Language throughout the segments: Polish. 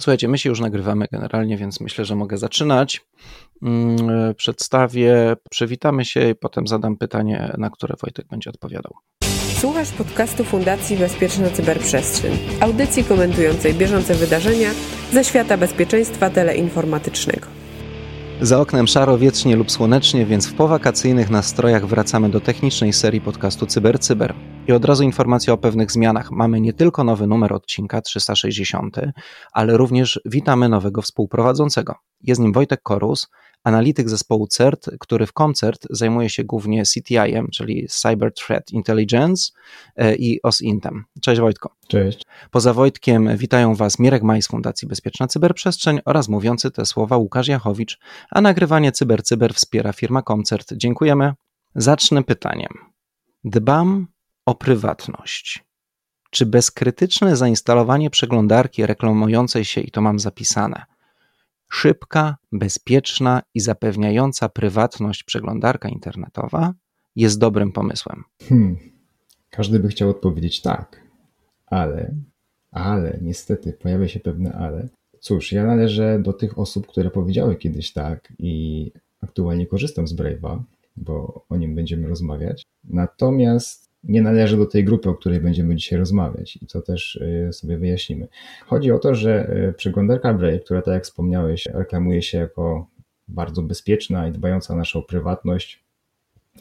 Słuchajcie, my się już nagrywamy generalnie, więc myślę, że mogę zaczynać. Mm, przedstawię, przywitamy się i potem zadam pytanie, na które Wojtek będzie odpowiadał. Słuchasz podcastu Fundacji Bezpieczna Cyberprzestrzeń, audycji komentującej bieżące wydarzenia ze świata bezpieczeństwa teleinformatycznego. Za oknem szaro, wietrznie lub słonecznie, więc w powakacyjnych nastrojach wracamy do technicznej serii podcastu CyberCyber. Cyber. I od razu informacja o pewnych zmianach. Mamy nie tylko nowy numer odcinka 360, ale również witamy nowego współprowadzącego. Jest nim Wojtek Korus, analityk zespołu CERT, który w koncert zajmuje się głównie CTI-em, czyli Cyber Threat Intelligence e, i OSINTem. Cześć Wojtko. Cześć. Poza Wojtkiem witają Was Mirek Maj z Fundacji Bezpieczna Cyberprzestrzeń oraz mówiący te słowa Łukasz Jachowicz, a nagrywanie CyberCyber Cyber wspiera firma Koncert. Dziękujemy. Zacznę pytaniem. Dbam o prywatność. Czy bezkrytyczne zainstalowanie przeglądarki reklamującej się, i to mam zapisane, szybka, bezpieczna i zapewniająca prywatność przeglądarka internetowa jest dobrym pomysłem? Hmm. Każdy by chciał odpowiedzieć tak, ale, ale, niestety pojawia się pewne ale. Cóż, ja należę do tych osób, które powiedziały kiedyś tak i aktualnie korzystam z Brave'a, bo o nim będziemy rozmawiać. Natomiast nie należy do tej grupy, o której będziemy dzisiaj rozmawiać i co też y, sobie wyjaśnimy. Chodzi o to, że y, przeglądarka Brave, która tak jak wspomniałeś, reklamuje się jako bardzo bezpieczna i dbająca o naszą prywatność,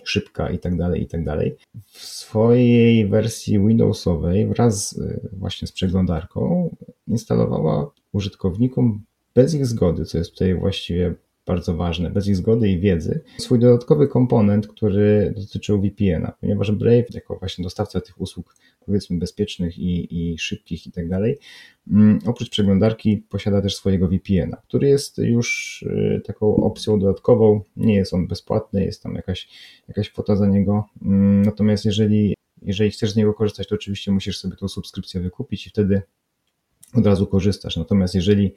szybka i tak dalej, i tak dalej. W swojej wersji Windowsowej wraz y, właśnie z przeglądarką instalowała użytkownikom bez ich zgody, co jest tutaj właściwie bardzo ważne, bez ich zgody i wiedzy, swój dodatkowy komponent, który dotyczył VPN-a, ponieważ Brave, jako właśnie dostawca tych usług, powiedzmy bezpiecznych i, i szybkich i tak dalej, mm, oprócz przeglądarki posiada też swojego VPN-a, który jest już y, taką opcją dodatkową, nie jest on bezpłatny, jest tam jakaś, jakaś kwota za niego, mm, natomiast jeżeli, jeżeli chcesz z niego korzystać, to oczywiście musisz sobie tą subskrypcję wykupić i wtedy od razu korzystasz. Natomiast jeżeli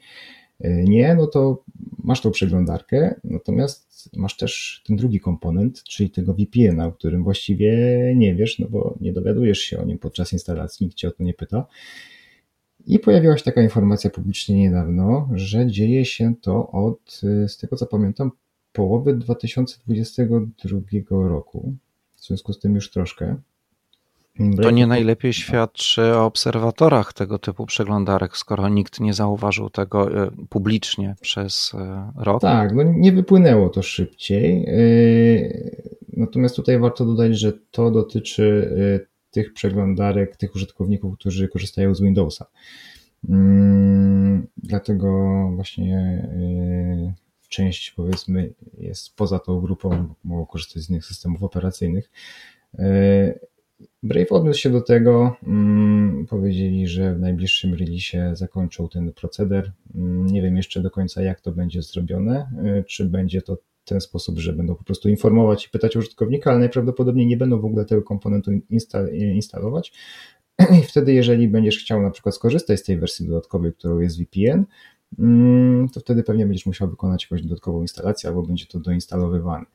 nie, no to masz tą przeglądarkę, natomiast masz też ten drugi komponent, czyli tego VPN-a, o którym właściwie nie wiesz, no bo nie dowiadujesz się o nim podczas instalacji, nikt cię o to nie pyta. I pojawiła się taka informacja publicznie niedawno, że dzieje się to od, z tego co pamiętam, połowy 2022 roku. W związku z tym już troszkę. To nie najlepiej świadczy o obserwatorach tego typu przeglądarek, skoro nikt nie zauważył tego e, publicznie przez e, rok. Tak, no nie wypłynęło to szybciej. E, natomiast tutaj warto dodać, że to dotyczy tych przeglądarek, tych użytkowników, którzy korzystają z Windowsa. Mm, dlatego właśnie część powiedzmy jest poza tą grupą, mogą korzystać z innych systemów operacyjnych. Brave odniósł się do tego, mm, powiedzieli, że w najbliższym release zakończą ten proceder. Mm, nie wiem jeszcze do końca, jak to będzie zrobione, y, czy będzie to ten sposób, że będą po prostu informować i pytać użytkownika, ale najprawdopodobniej nie będą w ogóle tego komponentu instalować. I wtedy, jeżeli będziesz chciał na przykład skorzystać z tej wersji dodatkowej, którą jest VPN, mm, to wtedy pewnie będziesz musiał wykonać jakąś dodatkową instalację albo będzie to doinstalowywane.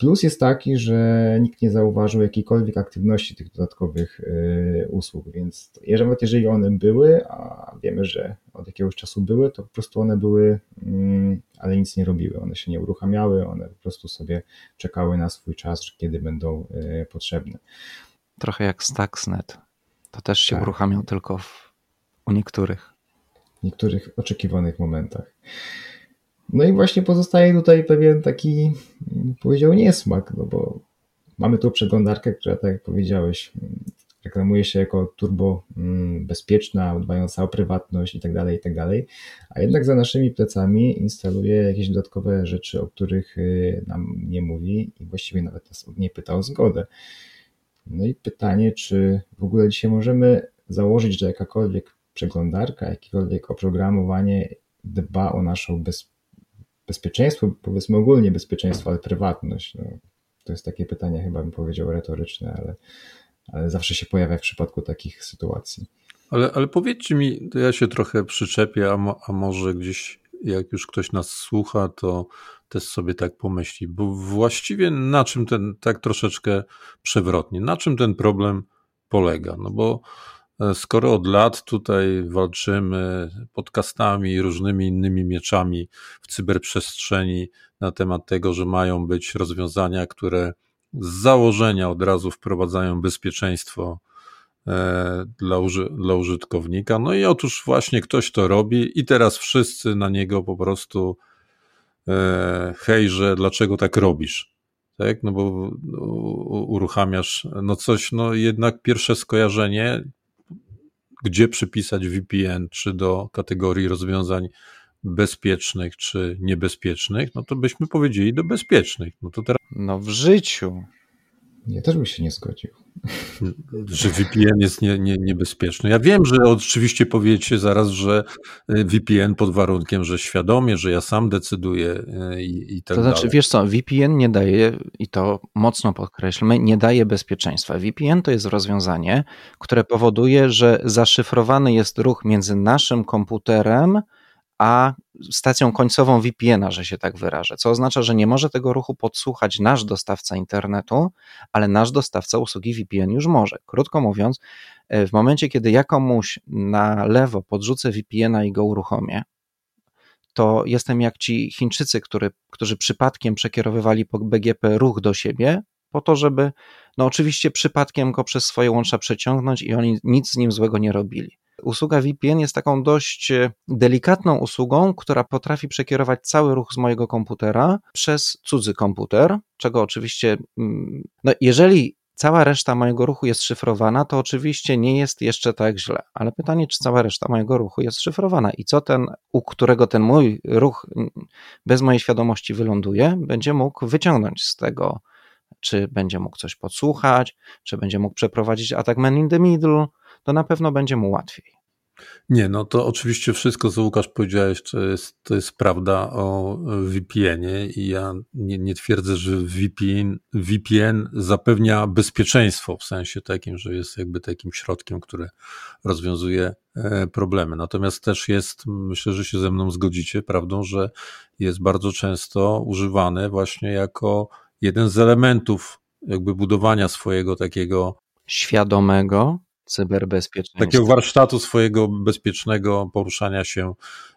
Plus jest taki, że nikt nie zauważył jakiejkolwiek aktywności tych dodatkowych y, usług, więc nawet jeżeli one były, a wiemy, że od jakiegoś czasu były, to po prostu one były, mm, ale nic nie robiły. One się nie uruchamiały, one po prostu sobie czekały na swój czas, kiedy będą y, potrzebne. Trochę jak Stuxnet. To też się tak. uruchamiał tylko w, u niektórych. W niektórych oczekiwanych momentach. No i właśnie pozostaje tutaj pewien taki, powiedział, niesmak, no bo mamy tu przeglądarkę, która, tak jak powiedziałeś, reklamuje się jako turbo mm, bezpieczna, dbająca o prywatność i tak dalej, i tak dalej, a jednak za naszymi plecami instaluje jakieś dodatkowe rzeczy, o których y, nam nie mówi i właściwie nawet nas nie pyta o zgodę. No i pytanie, czy w ogóle dzisiaj możemy założyć, że jakakolwiek przeglądarka, jakiekolwiek oprogramowanie dba o naszą bezpieczność, bezpieczeństwo, powiedzmy ogólnie bezpieczeństwo, ale prywatność. No, to jest takie pytanie, chyba bym powiedział retoryczne, ale, ale zawsze się pojawia w przypadku takich sytuacji. Ale, ale powiedzcie mi, to ja się trochę przyczepię, a, mo, a może gdzieś jak już ktoś nas słucha, to też sobie tak pomyśli, bo właściwie na czym ten, tak troszeczkę przewrotnie, na czym ten problem polega? No bo skoro od lat tutaj walczymy podcastami i różnymi innymi mieczami w cyberprzestrzeni na temat tego, że mają być rozwiązania, które z założenia od razu wprowadzają bezpieczeństwo e, dla, uży, dla użytkownika. No i otóż właśnie ktoś to robi i teraz wszyscy na niego po prostu e, hejże, dlaczego tak robisz? Tak, no bo uruchamiasz no coś, no jednak pierwsze skojarzenie, gdzie przypisać VPN, czy do kategorii rozwiązań bezpiecznych czy niebezpiecznych, no to byśmy powiedzieli do bezpiecznych. No to teraz. No w życiu. Ja też bym się nie zgodził. Że VPN jest nie, nie, niebezpieczny. Ja wiem, że oczywiście powiecie zaraz, że y, VPN pod warunkiem, że świadomie, że ja sam decyduję y, i, i tak To znaczy, dalej. wiesz co, VPN nie daje, i to mocno podkreślmy, nie daje bezpieczeństwa. VPN to jest rozwiązanie, które powoduje, że zaszyfrowany jest ruch między naszym komputerem a stacją końcową VPN-a, że się tak wyrażę, co oznacza, że nie może tego ruchu podsłuchać nasz dostawca internetu, ale nasz dostawca usługi VPN już może. Krótko mówiąc, e, w momencie, kiedy ja komuś na lewo podrzucę VPN-a i go uruchomię, to jestem jak ci Chińczycy, który, którzy przypadkiem przekierowywali po BGP ruch do siebie, po to, żeby, no oczywiście przypadkiem go przez swoje łącza przeciągnąć i oni nic z nim złego nie robili. Usługa VPN jest taką dość e, delikatną usługą, która potrafi przekierować cały ruch z mojego komputera przez cudzy komputer, czego oczywiście, mm, no jeżeli cała reszta mojego ruchu jest szyfrowana, to oczywiście nie jest jeszcze tak źle. Ale pytanie, czy cała reszta mojego ruchu jest szyfrowana i co ten, u którego ten mój ruch mm, bez mojej świadomości wyląduje, będzie mógł wyciągnąć z tego, czy będzie mógł coś podsłuchać, czy będzie mógł przeprowadzić atak man in the middle, to na pewno będzie mu łatwiej. Nie, no to oczywiście wszystko, co Łukasz powiedziałeś, to jest, to jest prawda o VPN-ie i ja nie, nie twierdzę, że VPN, VPN zapewnia bezpieczeństwo w sensie takim, że jest jakby takim środkiem, który rozwiązuje e, problemy. Natomiast też jest, myślę, że się ze mną zgodzicie, prawdą, że jest bardzo często używany właśnie jako jeden z elementów jakby budowania swojego takiego świadomego cyberbezpieczeństwa. Takiego warsztatu swojego bezpiecznego poruszania się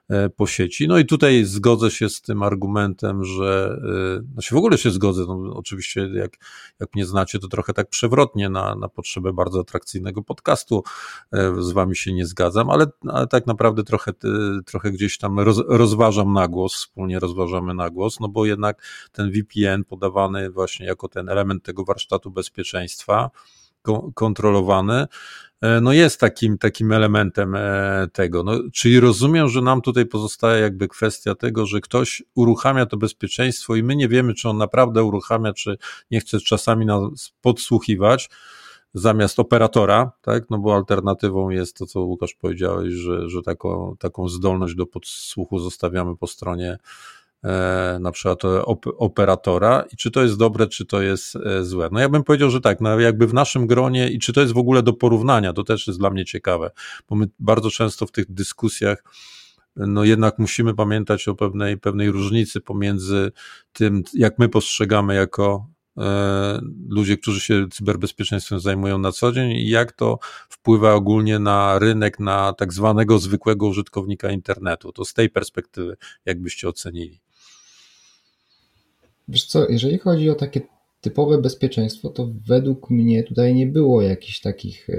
e, po sieci. No i tutaj zgodzę się z tym argumentem, że e, znaczy w ogóle się zgodzę. No, oczywiście, jak, jak mnie znacie, to trochę tak przewrotnie na, na potrzebę bardzo atrakcyjnego podcastu e, z wami się nie zgadzam, ale, ale tak naprawdę trochę, trochę gdzieś tam roz, rozważam na głos, wspólnie rozważamy na głos, no bo jednak ten VPN podawany właśnie jako ten element tego warsztatu bezpieczeństwa, kontrolowany, e, no jest takim, takim elementem e, tego. No, czyli rozumiem, że nam tutaj pozostaje jakby kwestia tego, że ktoś uruchamia to bezpieczeństwo i my nie wiemy, czy on naprawdę uruchamia, czy nie chce czasami nas podsłuchiwać zamiast operatora, tak? No bo alternatywą jest to, co Łukasz powiedziałeś, że, że taką, taką zdolność do podsłuchu zostawiamy po stronie na przykład operatora i czy to jest dobre, czy to jest e, złe. No ja bym powiedział, że tak, no jakby w naszym gronie i czy to jest w ogóle do porównania, to też jest dla mnie ciekawe, bo my bardzo często w tych dyskusjach no jednak musimy pamiętać o pewnej, pewnej różnicy pomiędzy tym, jak my postrzegamy jako e, ludzie, którzy się cyberbezpieczeństwem zajmują na co dzień i jak to wpływa ogólnie na rynek, na tak zwanego zwykłego użytkownika internetu. To z tej perspektywy, jakbyście ocenili. Wiesz co, jeżeli chodzi o takie typowe bezpieczeństwo, to według mnie tutaj nie było jakichś takich e,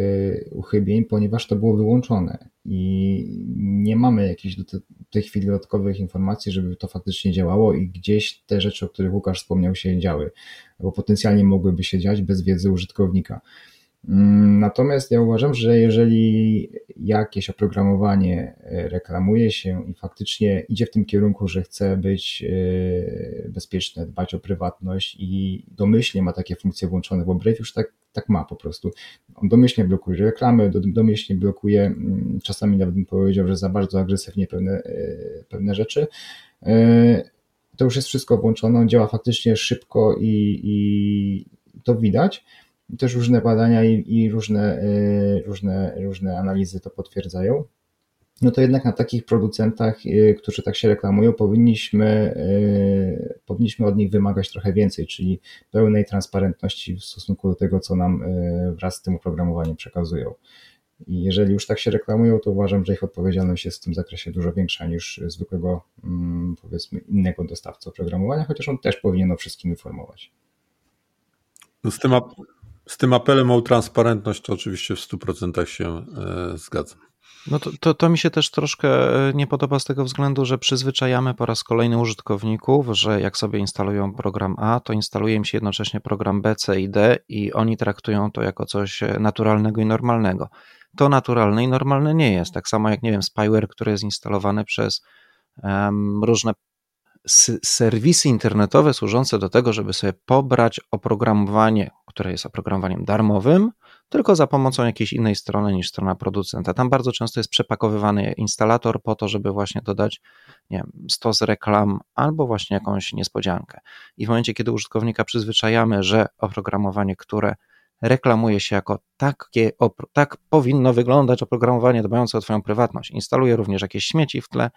uchybień, ponieważ to było wyłączone i nie mamy jakichś do tej chwili dodatkowych informacji, żeby to faktycznie działało i gdzieś te rzeczy, o których Łukasz wspomniał, się działy, bo potencjalnie mogłyby się dziać bez wiedzy użytkownika. Mm, natomiast ja uważam, że jeżeli jakieś oprogramowanie e, reklamuje się i faktycznie idzie w tym kierunku, że chce być e, bezpieczne, dbać o prywatność i domyślnie ma takie funkcje włączone, bo Brave już tak, tak ma po prostu. On domyślnie blokuje reklamy, domyślnie blokuje, mm, czasami nawet bym powiedział, że za bardzo agresywnie pewne, e, pewne rzeczy. To już jest wszystko włączone, on działa faktycznie szybko i, i to widać też różne badania i, i różne, y, różne, różne analizy to potwierdzają. No to jednak na takich producentach, y, którzy tak się reklamują, powinniśmy, y, powinniśmy od nich wymagać trochę więcej, czyli pełnej transparentności w stosunku do tego, co nam wraz z tym oprogramowaniem przekazują. I jeżeli już tak się reklamują, to uważam, że ich odpowiedzialność jest w tym zakresie dużo większa niż zwykłego, mm, powiedzmy, innego dostawcy oprogramowania, chociaż on też powinien o wszystkim informować. No z, tym z tym apelem o transparentność to oczywiście w 100% się e, zgadzam. No to, to, to, mi się też troszkę e, nie podoba z tego względu, że przyzwyczajamy po raz kolejny użytkowników, że jak sobie instalują program A, to instaluje im się jednocześnie program B, C i D i oni traktują to jako coś e, naturalnego i normalnego. To naturalne i normalne nie jest. Tak samo jak, nie wiem, spyware, który jest instalowany przez um, różne serwisy internetowe służące do tego, żeby sobie pobrać oprogramowanie, które jest oprogramowaniem darmowym, tylko za pomocą jakiejś innej strony niż strona producenta. Tam bardzo często jest przepakowywany instalator po to, żeby właśnie dodać nie wiem, stos reklam albo właśnie jakąś niespodziankę. I w momencie, kiedy użytkownika przyzwyczajamy, że oprogramowanie, które reklamuje się jako takie, tak powinno wyglądać oprogramowanie dbające o Twoją prywatność, instaluje również jakieś śmieci w tle,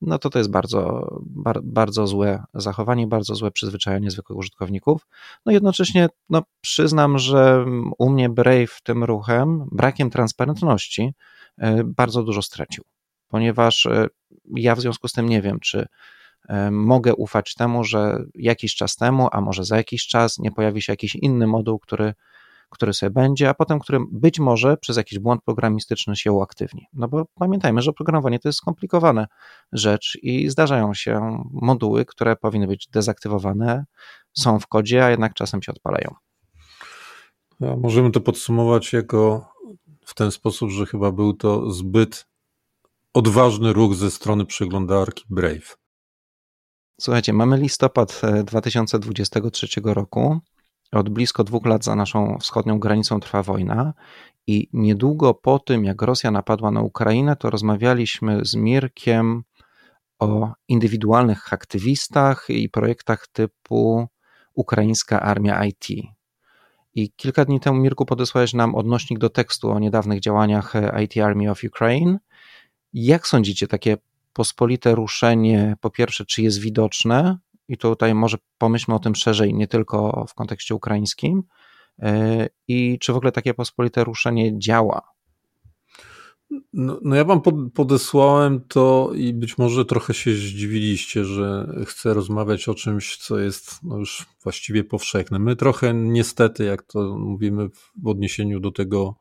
no to to jest bardzo, bar, bardzo złe zachowanie, bardzo złe przyzwyczajenie zwykłych użytkowników. No jednocześnie no, przyznam, że u mnie Brave tym ruchem, brakiem transparentności, e, bardzo dużo stracił, ponieważ e, ja w związku z tym nie wiem, czy e, mogę ufać temu, że jakiś czas temu, a może za jakiś czas nie pojawi się jakiś inny moduł, który który sobie będzie, a potem który być może przez jakiś błąd programistyczny się uaktywni. No bo pamiętajmy, że programowanie to jest skomplikowana rzecz i zdarzają się moduły, które powinny być dezaktywowane, są w kodzie, a jednak czasem się odpalają. A możemy to podsumować jako w ten sposób, że chyba był to zbyt odważny ruch ze strony przeglądarki Brave. Słuchajcie, mamy listopad 2023 e, roku. Od blisko dwóch lat za naszą wschodnią granicą trwa wojna i niedługo po tym, jak Rosja napadła na Ukrainę, to rozmawialiśmy z Mirkiem o indywidualnych aktywistach i projektach typu Ukraińska Armia IT. I kilka dni temu, Mirku, podesłałeś nam odnośnik do tekstu o niedawnych działaniach IT Army of Ukraine. Jak sądzicie, takie pospolite ruszenie, po pierwsze, czy jest widoczne, i tutaj może pomyślmy o tym szerzej, nie tylko w kontekście ukraińskim. E, I czy w ogóle takie pospolite ruszenie działa? No, no, ja wam podesłałem to i być może trochę się zdziwiliście, że chcę rozmawiać o czymś, co jest no już właściwie powszechne. My trochę niestety, jak to mówimy w odniesieniu do tego,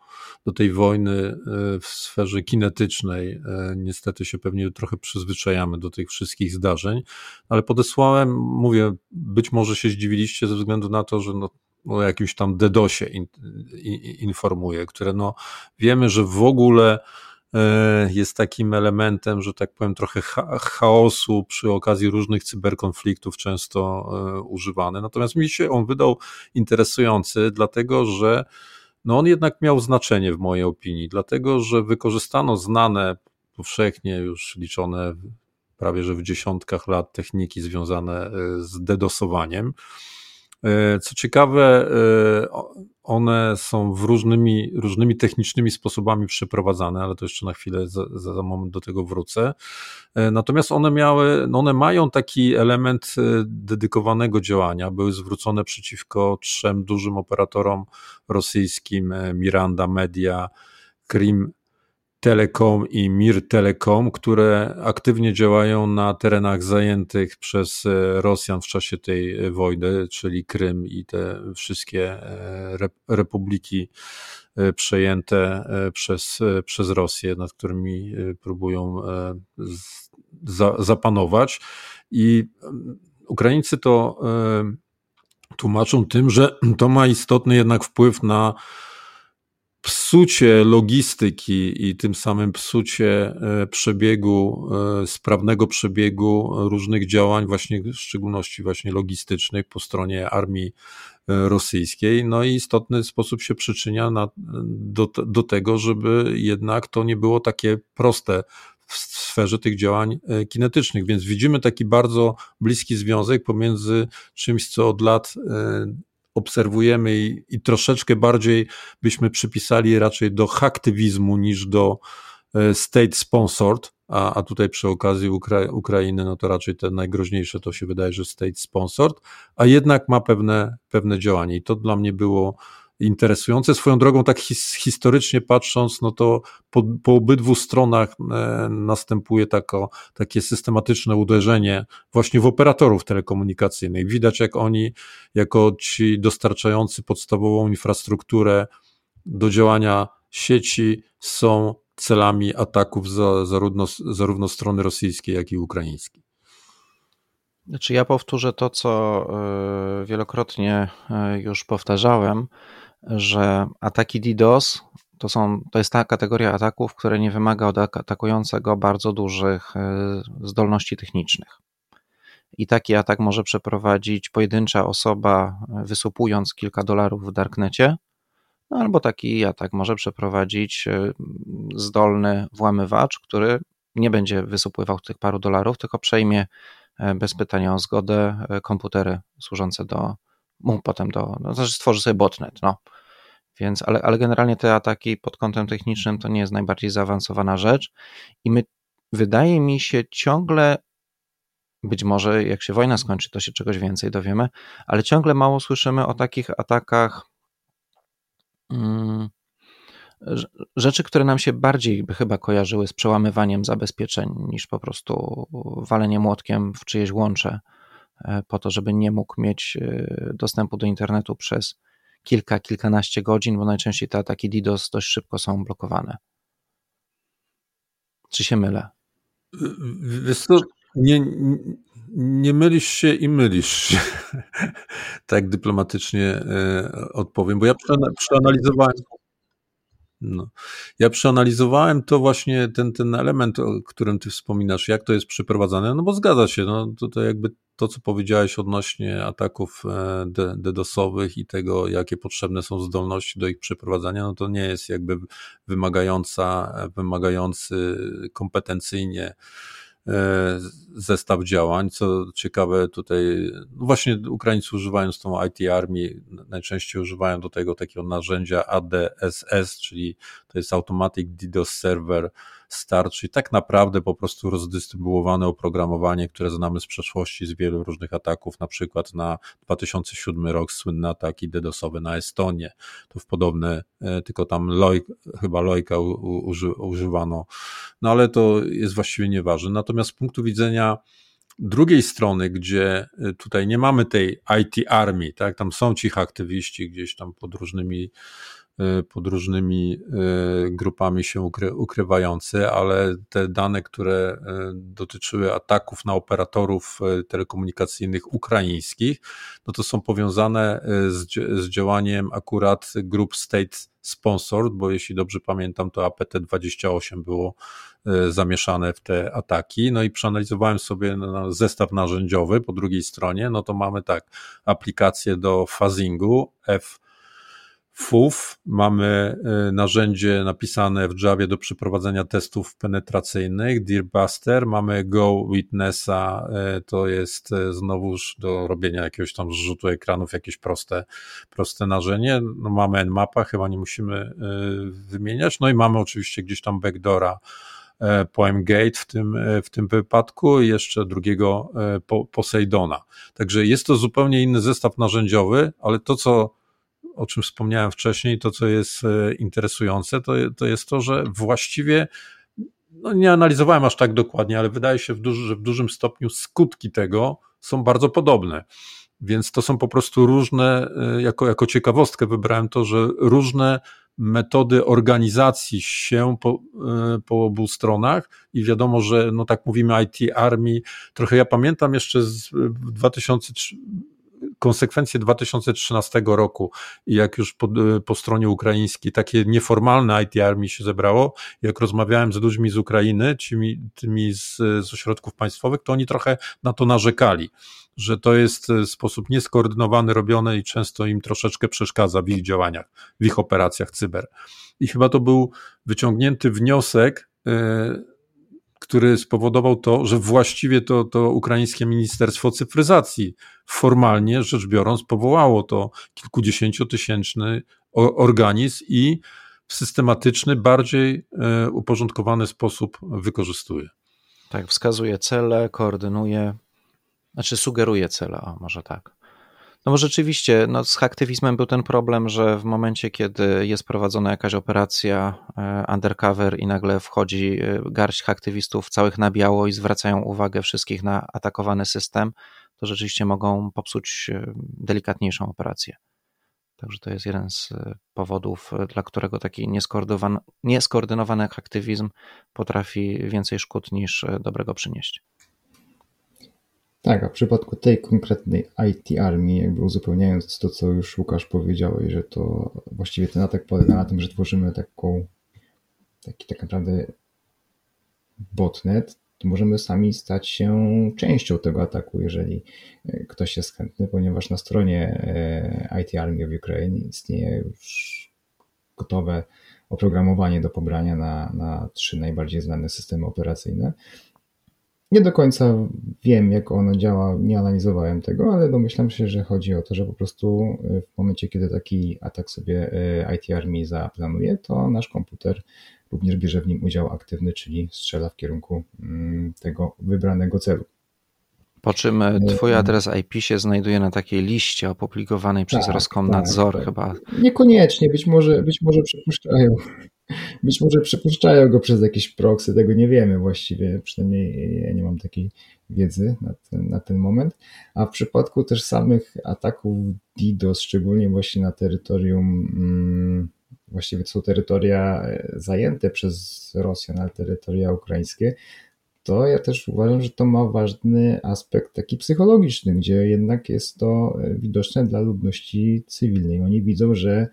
do tej wojny e, w sferze kinetycznej, e, niestety się pewnie trochę przyzwyczajamy do tych wszystkich zdarzeń, ale podesłałem, mówię, być może się zdziwiliście ze względu na to, że no, o jakimś tam DDoSie in, in, informuje, które no wiemy, że w ogóle e, jest takim elementem, że tak powiem, trochę chaosu przy okazji różnych cyberkonfliktów często e, używany. Natomiast mi się on wydał interesujący, dlatego że no on jednak miał znaczenie w mojej opinii, dlatego że wykorzystano znane, powszechnie już liczone prawie że w dziesiątkach lat techniki związane e, z dedosowaniem. E, co ciekawe, e, one są w różnymi, różnymi technicznymi sposobami przeprowadzane, ale to jeszcze na chwilę, za, za moment do tego wrócę. E, natomiast one miały, no one mają taki element dedykowanego działania. Były zwrócone przeciwko trzem dużym operatorom rosyjskim: Miranda Media, Krim Telekom i Mir Telekom, które aktywnie działają na terenach zajętych przez e, Rosjan w czasie tej e, wojny, czyli Krym i te wszystkie e, republiki przejęte przez, przez Rosję, nad którymi próbują zapanować. I Ukraińcy to tłumaczą tym, że to ma istotny jednak wpływ na psucie logistyki i tym samym psucie e, przebiegu, e, sprawnego przebiegu różnych działań, właśnie w szczególności właśnie logistycznych po stronie armii e, rosyjskiej. No i istotny sposób się przyczynia na, do, do tego, żeby jednak to nie było takie proste w sferze tych działań kinetycznych. Więc widzimy taki bardzo bliski związek pomiędzy czymś, co od lat obserwujemy i, i troszeczkę bardziej byśmy przypisali raczej do haktywizmu niż do e, state sponsored, a, a tutaj przy okazji Ukra Ukrainy, no to raczej te najgroźniejsze to się wydaje, że state sponsored, a jednak ma pewne, pewne działanie. I to dla mnie było interesujące. Swoją drogą, tak his, historycznie patrząc, no to po, po obydwu stronach e, następuje tako, takie systematyczne uderzenie właśnie w operatorów telekomunikacyjnych. Widać, jak oni, jako ci dostarczający podstawową infrastrukturę do działania sieci, są celami ataków za, zarówno, zarówno strony rosyjskiej, jak i ukraińskiej. Znaczy ja powtórzę to, co e, wielokrotnie e, już powtarzałem, że ataki DDoS to, są, to jest ta kategoria ataków, które nie wymaga od atakującego bardzo dużych e, zdolności technicznych. I taki atak może przeprowadzić pojedyncza osoba, wysupując kilka dolarów w darknecie, no albo taki atak może przeprowadzić zdolny włamywacz, który nie będzie wysupływał tych paru dolarów, tylko przejmie E, bez pytania o zgodę e, komputery służące do, mu potem do, no, znaczy stworzy sobie botnet, no. Więc, ale, ale generalnie te ataki pod kątem technicznym to nie jest najbardziej zaawansowana rzecz i my, wydaje mi się, ciągle być może jak się wojna skończy, to się czegoś więcej dowiemy, ale ciągle mało słyszymy o takich atakach mm, rzeczy, które nam się bardziej by chyba kojarzyły z przełamywaniem zabezpieczeń niż po prostu walenie młotkiem w czyjeś łącze po to, żeby nie mógł mieć e, dostępu do internetu przez kilka, kilkanaście godzin, bo najczęściej te ataki DDoS dość szybko są blokowane. Czy się mylę? Wiesz co, nie, nie mylisz się i mylisz się. tak dyplomatycznie e, odpowiem, bo ja przeanalizowałem no. Ja przeanalizowałem to właśnie, ten, ten element, o którym ty wspominasz, jak to jest przeprowadzane, no bo zgadza się, no to jakby to, co powiedziałeś odnośnie ataków e, DDoSowych i tego, jakie potrzebne są zdolności do ich przeprowadzania, no to nie jest jakby wymagająca, wymagający kompetencyjnie zestaw działań. Co ciekawe, tutaj no właśnie Ukraińcy używając tą IT Army, najczęściej używają do tego takiego narzędzia ADSS, czyli to jest Automatic DDoS Server Start, czyli tak naprawdę po prostu rozdystrybuowane oprogramowanie, które znamy z przeszłości, z wielu różnych ataków, na przykład na 2007 rok słynne ataki DDoSowe na Estonię. To w podobne, e, tylko tam Loj, chyba Lojka uży, używano, no ale to jest właściwie nieważne. Natomiast z punktu widzenia drugiej strony, gdzie e, tutaj nie mamy tej IT Army, tak, tam są ci aktywiści gdzieś tam pod różnymi pod różnymi y, grupami się ukry, ukrywający, ale te dane, które y, dotyczyły ataków na operatorów telekomunikacyjnych ukraińskich, no to są powiązane z, z działaniem akurat grup State Sponsored, bo jeśli dobrze pamiętam, to APT-28 było zamieszane w te ataki. No i przeanalizowałem sobie zestaw narzędziowy po drugiej stronie, no to mamy tak, aplikację do phasingu F FUF, mamy y, narzędzie napisane w Javie do przeprowadzenia testów penetracyjnych, Dearbuster, mamy Go Witnessa, y, to jest y, znowuż do robienia jakiegoś tam zrzutu ekranów, jakieś proste, proste narzędzie. No mamy Nmapa, chyba nie musimy wymieniać, no i mamy oczywiście gdzieś tam backdora PoemGate w tym, w tym wypadku i jeszcze drugiego Poseidona. Także jest to zupełnie inny zestaw narzędziowy, ale to, co o czym wspomniałem wcześniej, to co jest e, interesujące, to, to jest to, że właściwie no nie analizowałem aż tak dokładnie, ale wydaje się, że w dużym stopniu skutki tego są bardzo podobne. Więc to są po prostu różne, e, jako, jako ciekawostkę wybrałem to, że różne metody organizacji się po, e, po obu stronach i wiadomo, że no tak mówimy IT Army, trochę ja pamiętam jeszcze z 2003 konsekwencje 2013 roku jak już po, po stronie ukraińskiej takie nieformalne IT Army się zebrało, jak rozmawiałem z ludźmi z Ukrainy, tymi, tymi z, z ośrodków państwowych, to oni trochę na to narzekali, że to jest sposób nieskoordynowany robione i często im troszeczkę przeszkadza w ich działaniach, w ich operacjach cyber. I chyba to był wyciągnięty wniosek, yy, który spowodował to, że właściwie to, to ukraińskie Ministerstwo Cyfryzacji formalnie rzecz biorąc powołało to kilkudziesięciotysięczny organizm i w systematyczny, bardziej e, uporządkowany sposób wykorzystuje. Tak, wskazuje cele, koordynuje, znaczy sugeruje cele, o może tak. No bo rzeczywiście no z haktywizmem był ten problem, że w momencie, kiedy jest prowadzona jakaś operacja e, undercover i nagle wchodzi e, garść haktywistów całych na biało i zwracają uwagę wszystkich na atakowany system, to rzeczywiście mogą popsuć e, delikatniejszą operację. Także to jest jeden z powodów, dla którego taki nieskoordynowany, nieskoordynowany aktywizm potrafi więcej szkód niż dobrego przynieść. Tak, a w przypadku tej konkretnej IT Army, jakby uzupełniając to, co już Łukasz powiedziałeś, że to właściwie ten atak polega na tym, że tworzymy taką, taki tak naprawdę botnet, to możemy sami stać się częścią tego ataku, jeżeli e, ktoś jest chętny, ponieważ na stronie e, IT Army of Ukraine istnieje już gotowe oprogramowanie do pobrania na, na trzy najbardziej znane systemy operacyjne. Nie do końca wiem, jak ono działa, nie analizowałem tego, ale domyślam się, że chodzi o to, że po prostu y, w momencie, kiedy taki atak sobie y, IT Army zaplanuje, to nasz komputer również bierze w nim udział aktywny, czyli strzela w kierunku mm, tego wybranego celu. Po czym y, twój adres IP się znajduje na takiej liście opublikowanej przez tak, Roskomnadzor tak, tak. chyba. Niekoniecznie, być może, być może przypuszczają. Być może przepuszczają go przez jakieś proxy, tego nie wiemy właściwie, przynajmniej ja nie mam takiej wiedzy na ten, na ten moment. A w przypadku też samych ataków DDoS, szczególnie właśnie na terytorium, mm, właściwie to są terytoria e, zajęte przez Rosjan, ale terytoria ukraińskie, to ja też uważam, że to ma ważny aspekt taki psychologiczny, gdzie jednak jest to e, widoczne dla ludności cywilnej. Oni widzą, że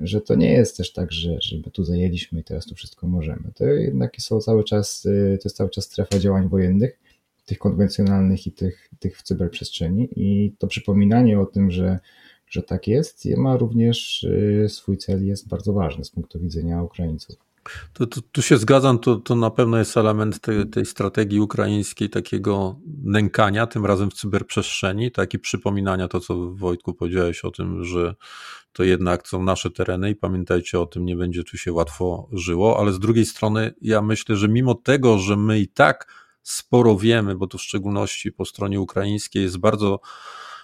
że to nie jest też tak, że, że my tu zajęliśmy i teraz tu wszystko możemy. To jednak są cały czas, y, to jest cały czas strefa działań wojennych, tych konwencjonalnych i tych, tych w cyberprzestrzeni i to przypominanie o tym, że, że tak jest, ma również y, swój cel jest bardzo ważny z punktu widzenia Ukraińców. To, to, tu się zgadzam, to, to na pewno jest element tej, tej strategii ukraińskiej, takiego nękania, tym razem w cyberprzestrzeni, tak i przypominania to, co Wojtku powiedziałeś o tym, że to jednak są nasze tereny i pamiętajcie o tym, nie będzie tu się łatwo żyło, ale z drugiej strony ja myślę, że mimo tego, że my i tak sporo wiemy, bo to w szczególności po stronie ukraińskiej jest bardzo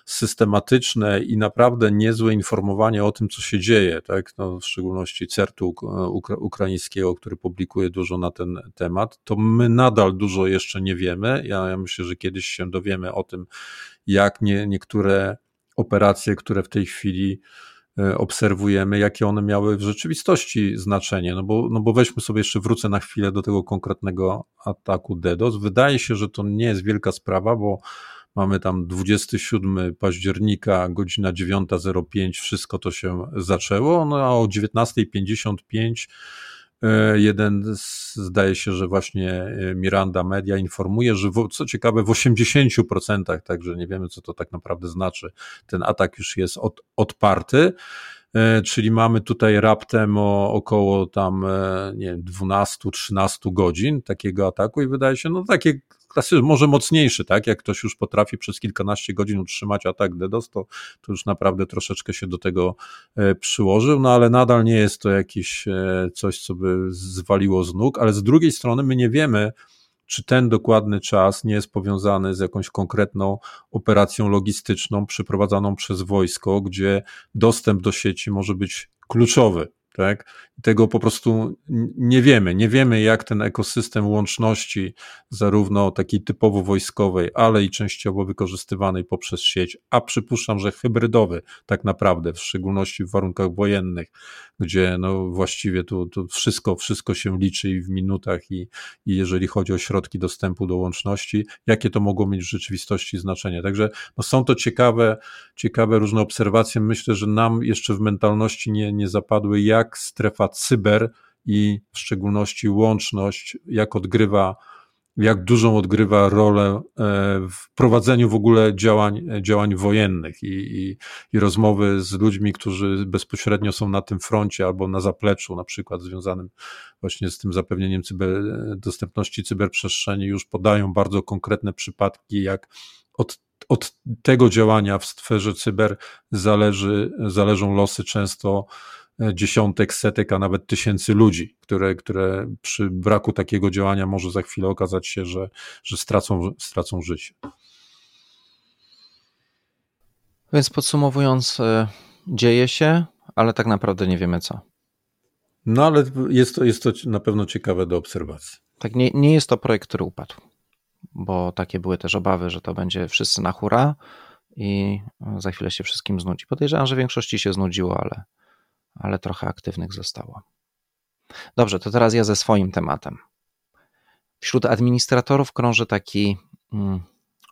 systematyczne i naprawdę niezłe informowanie o tym, co się dzieje, tak? No, w szczególności CERT-u ukra ukraińskiego, który publikuje dużo na ten temat, to my nadal dużo jeszcze nie wiemy. Ja, ja myślę, że kiedyś się dowiemy o tym, jak nie, niektóre operacje, które w tej chwili e, obserwujemy, jakie one miały w rzeczywistości znaczenie. No bo, no bo weźmy sobie jeszcze, wrócę na chwilę do tego konkretnego ataku DDoS. Wydaje się, że to nie jest wielka sprawa, bo Mamy tam 27 października, godzina 9.05, wszystko to się zaczęło. No a o 19.55 e, jeden zdaje się, że właśnie e, Miranda Media informuje, że w, co ciekawe w 80%, także nie wiemy co to tak naprawdę znaczy, ten atak już jest od, odparty. E, czyli mamy tutaj raptem o około tam, nie wiem, 12-13 godzin takiego ataku i wydaje się, no takie klasy może mocniejszy, tak? Jak ktoś już potrafi przez kilkanaście godzin utrzymać atak DDoS, to, to już naprawdę troszeczkę się do tego e, przyłożył, no ale nadal nie jest to jakieś e, coś, co by zwaliło z nóg, ale z drugiej strony my nie wiemy, czy ten dokładny czas nie jest powiązany z jakąś konkretną operacją logistyczną przeprowadzaną przez wojsko, gdzie dostęp do sieci może być kluczowy tak? Tego po prostu nie wiemy. Nie wiemy, jak ten ekosystem łączności, zarówno takiej typowo wojskowej, ale i częściowo wykorzystywanej poprzez sieć, a przypuszczam, że hybrydowy, tak naprawdę, w szczególności w warunkach wojennych, gdzie no właściwie tu, wszystko, wszystko się liczy i w minutach, i, i jeżeli chodzi o środki dostępu do łączności, jakie to mogło mieć w rzeczywistości znaczenie. Także no są to ciekawe, ciekawe różne obserwacje. Myślę, że nam jeszcze w mentalności nie, nie zapadły, jak jak strefa cyber i w szczególności łączność, jak odgrywa, jak dużą odgrywa rolę e, w prowadzeniu w ogóle działań, działań wojennych i, i, i rozmowy z ludźmi, którzy bezpośrednio są na tym froncie albo na zapleczu, na przykład związanym właśnie z tym zapewnieniem cyber, dostępności cyberprzestrzeni, już podają bardzo konkretne przypadki, jak od od tego działania w sferze cyber zależy, zależą losy często dziesiątek, setek, a nawet tysięcy ludzi, które, które przy braku takiego działania może za chwilę okazać się, że, że stracą, stracą życie. Więc podsumowując, y, dzieje się, ale tak naprawdę nie wiemy co. No ale jest to, jest to na pewno ciekawe do obserwacji. Tak, nie, nie jest to projekt, który upadł, bo takie były też obawy, że to będzie wszyscy na hura i za chwilę się wszystkim znudzi. Podejrzewam, że większości się znudziło, ale, ale trochę aktywnych zostało. Dobrze, to teraz ja ze swoim tematem. Wśród administratorów krąży taki mm,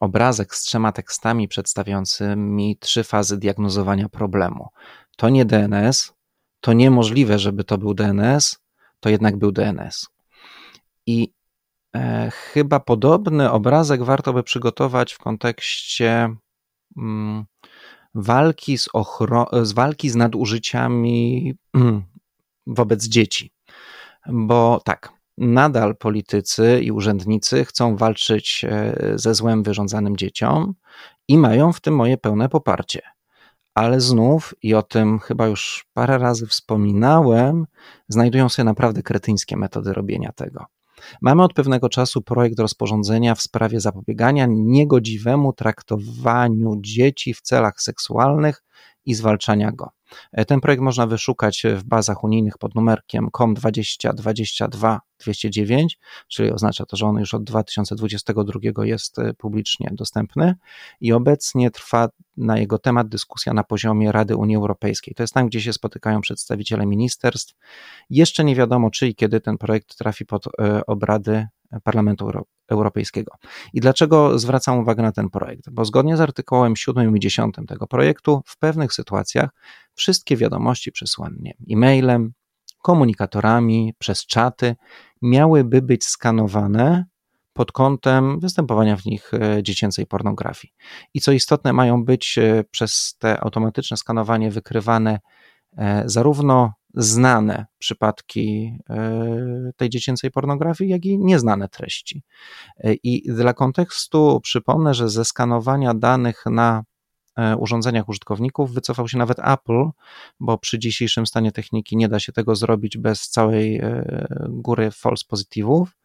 obrazek z trzema tekstami przedstawiającymi trzy fazy diagnozowania problemu. To nie DNS, to niemożliwe, żeby to był DNS, to jednak był DNS. I e, chyba podobny obrazek warto by przygotować w kontekście mm, walki z, ochro- z walki z nadużyciami mm, wobec dzieci. Bo tak, nadal politycy i urzędnicy chcą walczyć e, ze złem wyrządzanym dzieciom i mają w tym moje pełne poparcie. Ale znów, i o tym chyba już parę razy wspominałem, znajdują się naprawdę kretyńskie metody robienia tego. Mamy od pewnego czasu projekt rozporządzenia w sprawie zapobiegania niegodziwemu traktowaniu dzieci w celach seksualnych i zwalczania go. E, ten projekt można wyszukać w bazach unijnych pod numerkiem COM 2022 209, czyli oznacza to, że on już od 2022 jest e, publicznie dostępny i obecnie trwa na jego temat dyskusja na poziomie Rady Unii Europejskiej. To jest tam, gdzie się spotykają przedstawiciele ministerstw. Jeszcze nie wiadomo, czy i kiedy ten projekt trafi pod e, obrady Parlamentu Europejskiego. I dlaczego zwracam uwagę na ten projekt? Bo zgodnie z artykułem 7 i 10 tego projektu, w pewnych sytuacjach wszystkie wiadomości przesłane e-mailem, komunikatorami, przez czaty miałyby być skanowane pod kątem występowania w nich e, dziecięcej pornografii. I co istotne, mają być e, przez te automatyczne skanowanie wykrywane e, zarówno znane przypadki e, tej dziecięcej pornografii, jak i nieznane treści. E, I dla kontekstu przypomnę, że ze skanowania danych na e, urządzeniach użytkowników wycofał się nawet Apple, bo przy dzisiejszym stanie techniki nie da się tego zrobić bez całej góry false pozytywów.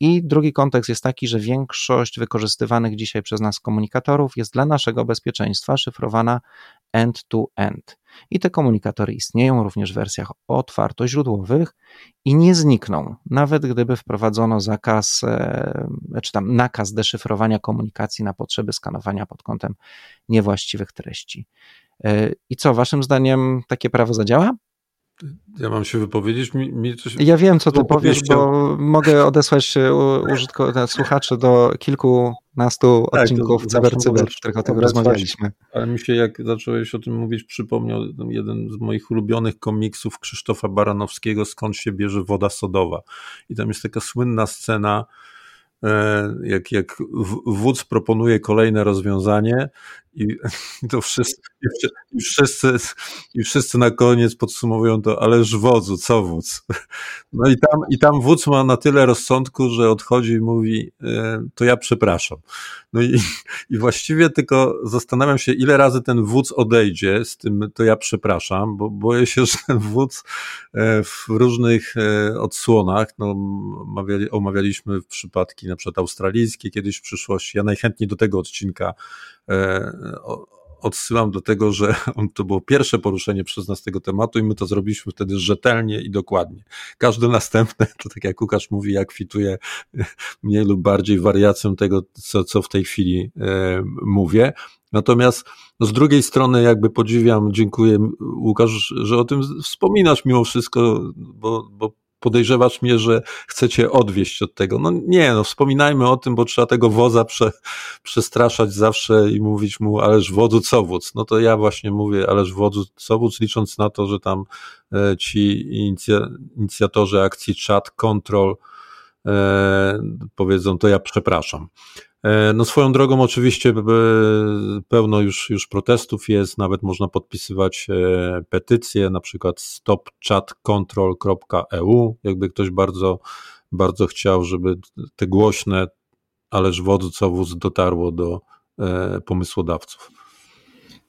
I drugi kontekst jest taki, że większość wykorzystywanych dzisiaj przez nas komunikatorów jest dla naszego bezpieczeństwa szyfrowana end-to-end. I te komunikatory istnieją również w wersjach otwartoźródłowych i nie znikną, nawet gdyby wprowadzono zakaz, e, czy tam nakaz deszyfrowania komunikacji na potrzeby skanowania pod kątem niewłaściwych treści. E, I co, waszym zdaniem takie prawo zadziała? Ja mam się wypowiedzieć. Mi, mi coś... Ja wiem, co ty powiesz, bo mogę odesłać użytko... słuchaczy do kilkunastu tak, odcinków Cyber Cyber, w których o tym rozmawialiśmy. Ale mi się, jak zacząłeś o tym mówić, przypomniał jeden z moich ulubionych komiksów Krzysztofa Baranowskiego, skąd się bierze woda sodowa. I tam jest taka słynna scena, e, jak, jak wódz proponuje kolejne rozwiązanie i, to wszyscy, i wszyscy, i wszyscy na koniec podsumowują to, ależ wodzu, co wódz? No i tam, i tam wódz ma na tyle rozsądku, że odchodzi i mówi, e, to ja przepraszam. No i, i właściwie tylko zastanawiam się, ile razy ten wódz odejdzie z tym, to ja przepraszam, bo boję się, że ten wódz e, w różnych e, odsłonach, no, omawiali, omawialiśmy przypadki na przykład australijskie kiedyś w przyszłości, ja najchętniej do tego odcinka odsyłam do tego, że to było pierwsze poruszenie przez nas tego tematu i my to zrobiliśmy wtedy rzetelnie i dokładnie. Każde następne, to tak jak Łukasz mówi, jak kwituje mniej lub bardziej wariacją tego, co, co w tej chwili e, mówię. Natomiast no z drugiej strony jakby podziwiam, dziękuję Łukasz, że o tym wspominasz mimo wszystko, bo, bo podejrzewasz mnie, że chcecie odwieść od tego. No nie, no wspominajmy o tym, bo trzeba tego woza prze, przestraszać zawsze i mówić mu, ależ wodzu co wódz. No to ja właśnie mówię, ależ wodzu co wódz, licząc na to, że tam e, ci inicja, inicjatorzy akcji chat, control e, powiedzą, to ja przepraszam. E, no swoją drogą oczywiście pełno już, już protestów jest, nawet można podpisywać e, petycje, na przykład stopchatcontrol.eu, jakby ktoś bardzo, bardzo chciał, żeby te głośne, ależ wodzu co wóz dotarło do e, pomysłodawców.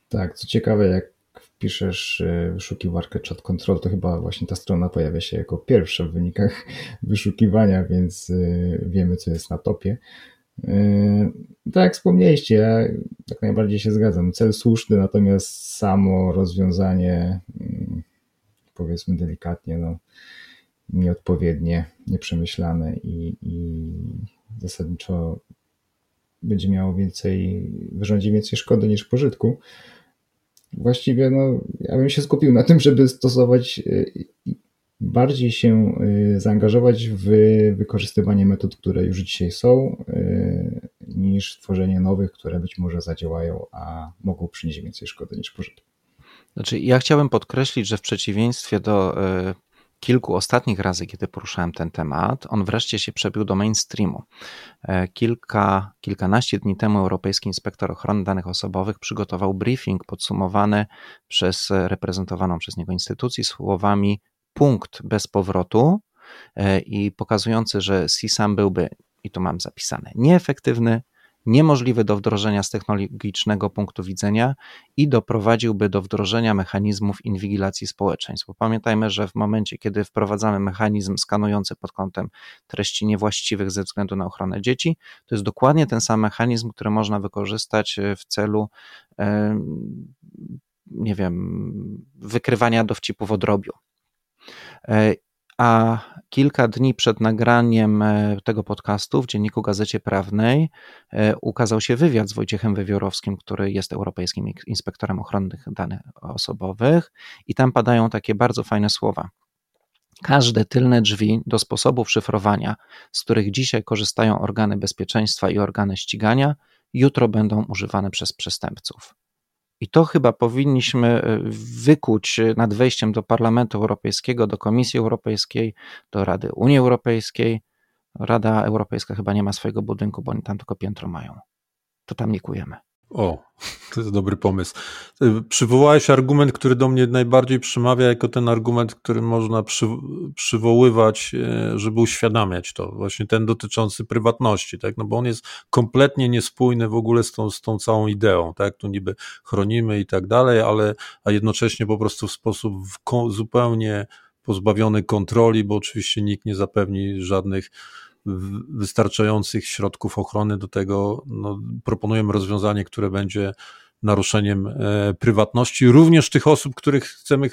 Tak, co ciekawe, jak wpiszesz wyszukiwarkę chat control, to chyba właśnie ta strona pojawia się jako pierwsza w wynikach wyszukiwania, więc wiemy, co jest na topie. Yy, tak jak wspomnieliście, ja jak najbardziej się zgadzam. Cel słuszny, natomiast samo rozwiązanie, mm, powiedzmy delikatnie, no, nieodpowiednie, nieprzemyślane i, i zasadniczo będzie miało więcej, wyrządzi więcej szkody niż pożytku. Właściwie no, ja bym się skupił na tym, żeby stosować y, bardziej się y, zaangażować w wykorzystywanie metod, które już dzisiaj są, y, niż tworzenie nowych, które być może zadziałają, a mogą przynieść więcej szkody niż pożytku. Znaczy, ja chciałbym podkreślić, że w przeciwieństwie do kilku ostatnich razy, kiedy poruszałem ten temat, on wreszcie się przebił do mainstreamu. E, kilka, kilkanaście dni temu Europejski Inspektor Ochrony Danych Osobowych przygotował briefing podsumowany przez reprezentowaną przez niego instytucję słowami punkt bez powrotu e, i pokazujący, że CSAM byłby, i tu mam zapisane, nieefektywny, niemożliwy do wdrożenia z technologicznego punktu widzenia i doprowadziłby do wdrożenia mechanizmów inwigilacji społeczeństw. Bo pamiętajmy, że w momencie, kiedy wprowadzamy mechanizm skanujący pod kątem treści niewłaściwych ze względu na ochronę dzieci, to jest dokładnie ten sam mechanizm, który można wykorzystać w celu nie wiem, wykrywania dowcipów o drobiu. E, a kilka dni przed nagraniem e, tego podcastu w dzienniku Gazecie Prawnej e, ukazał się wywiad z Wojciechem Wywiorowskim, który jest Europejskim Inspektorem Ochrony Danych Osobowych, i tam padają takie bardzo fajne słowa. Każde tylne drzwi do sposobów szyfrowania, z których dzisiaj korzystają organy bezpieczeństwa i organy ścigania, jutro będą używane przez przestępców. I to chyba powinniśmy e, wykuć nad wejściem do Parlamentu Europejskiego, do Komisji Europejskiej, do Rady Unii Europejskiej. Rada Europejska chyba nie ma swojego budynku, bo oni tam tylko piętro mają. To tam nikujemy. O, to jest dobry pomysł. Przywołałeś argument, który do mnie najbardziej przemawia, jako ten argument, który można przy, przywoływać, e, żeby uświadamiać to, właśnie ten dotyczący prywatności, tak? No bo on jest kompletnie niespójny w ogóle z tą, z tą całą ideą, tak? Tu niby chronimy i tak dalej, ale a jednocześnie po prostu w sposób zupełnie pozbawiony kontroli, bo oczywiście nikt nie zapewni żadnych wystarczających środków ochrony do tego, no, proponujemy rozwiązanie, które będzie naruszeniem e, prywatności również tych osób, których chcemy,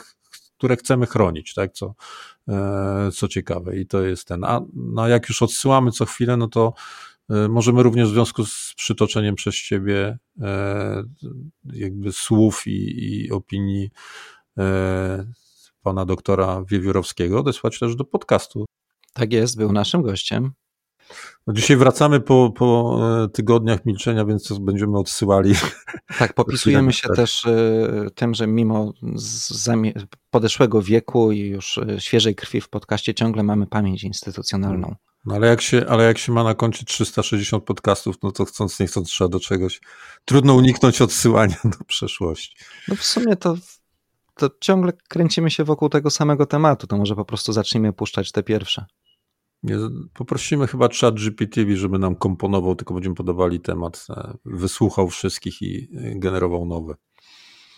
które chcemy chronić, tak, co, e, co ciekawe i to jest ten, a no, jak już odsyłamy co chwilę, no to e, możemy również w związku z przytoczeniem przez ciebie jakby słów i, i opinii pana doktora Wiewiórowskiego odesłać też do podcastu tak jest, był naszym gościem. No dzisiaj wracamy po, po e, tygodniach milczenia, więc będziemy odsyłali. Tak, popisujemy się też e, tym, że mimo podeszłego wieku i już e, świeżej krwi w podcaście ciągle mamy pamięć instytucjonalną. No ale jak, się, ale jak się ma na koncie 360 podcastów, no to chcąc nie chcąc trzeba do czegoś. Trudno uniknąć odsyłania do przeszłości. No w sumie to to ciągle kręcimy się wokół tego samego tematu, to może po prostu zacznijmy puszczać te pierwsze. Nie, poprosimy chyba chat GPT, żeby nam komponował, tylko będziemy podawali temat, e, wysłuchał wszystkich i e, generował nowe.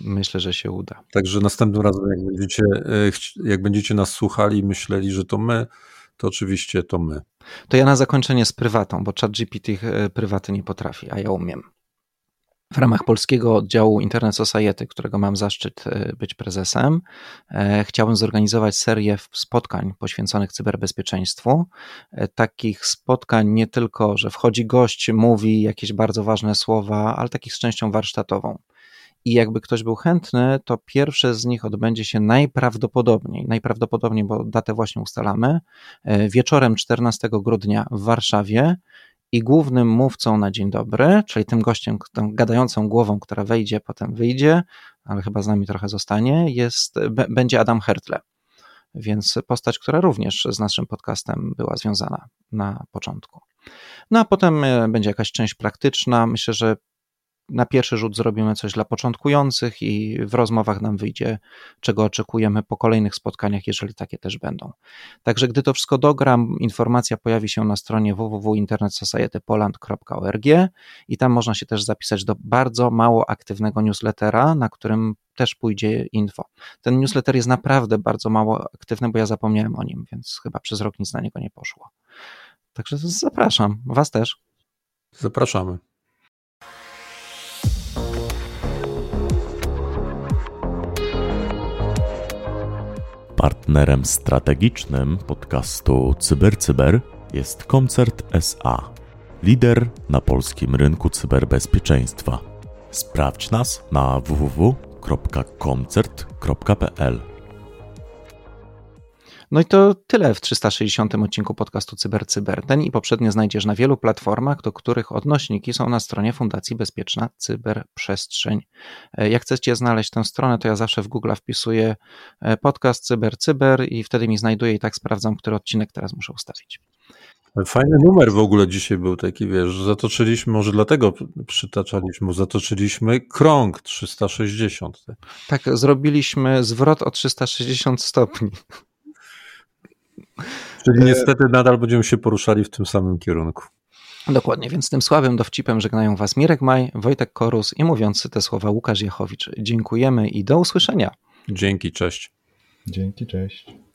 Myślę, że się uda. Także następnym razem, jak będziecie, e, jak będziecie nas słuchali i myśleli, że to my, to oczywiście to my. To ja na zakończenie z prywatą, bo chat GPT prywaty nie potrafi, a ja umiem. W ramach polskiego oddziału Internet Society, którego mam zaszczyt e, być prezesem, e, chciałbym zorganizować serię spotkań poświęconych cyberbezpieczeństwu. E, takich spotkań nie tylko, że wchodzi gość, mówi jakieś bardzo ważne słowa, ale takich z częścią warsztatową. I jakby ktoś był chętny, to pierwsze z nich odbędzie się najprawdopodobniej, najprawdopodobniej, bo datę właśnie ustalamy, wieczorem 14 grudnia w Warszawie i głównym mówcą na dzień dobry, czyli tym gościem, tą gadającą głową, która wejdzie, potem wyjdzie, ale chyba z nami trochę zostanie, jest, będzie Adam Hertle. Więc postać, która również z naszym podcastem była związana na początku. No a potem e, będzie jakaś część praktyczna. Myślę, że na pierwszy rzut zrobimy coś dla początkujących i w rozmowach nam wyjdzie, czego oczekujemy po kolejnych spotkaniach, jeżeli takie też będą. Także gdy to wszystko dogram, informacja pojawi się na stronie www.internetsocietypoland.org i tam można się też zapisać do bardzo mało aktywnego newslettera, na którym też pójdzie info. Ten newsletter jest naprawdę bardzo mało aktywny, bo ja zapomniałem o nim, więc chyba przez rok nic na niego nie poszło. Także zapraszam, Was też. Zapraszamy. Partnerem strategicznym podcastu CyberCyber jest Koncert SA, lider na polskim rynku cyberbezpieczeństwa. Sprawdź nas na www.koncert.pl. No i to tyle w 360 odcinku podcastu CyberCyber. Ten i poprzednie znajdziesz na wielu platformach, do których odnośniki są na stronie Fundacji Bezpieczna Cyberprzestrzeń. E, jak chcecie znaleźć tę stronę, to ja zawsze w Google wpisuję e, podcast CyberCyber i wtedy mi znajduje i tak sprawdzam, który odcinek teraz muszę ustawić. Fajny numer w ogóle dzisiaj był taki, wiesz, zatoczyliśmy, może dlatego przytaczaliśmy, zatoczyliśmy krąg 360. Tak, zrobiliśmy zwrot o 360 stopni. Czyli niestety nadal będziemy się poruszali w tym samym kierunku. Dokładnie, więc tym słabym dowcipem żegnają Was Mirek Maj, Wojtek Korus i mówiący te słowa Łukasz Jachowicz. Dziękujemy i do usłyszenia. Dzięki, cześć. Dzięki, cześć.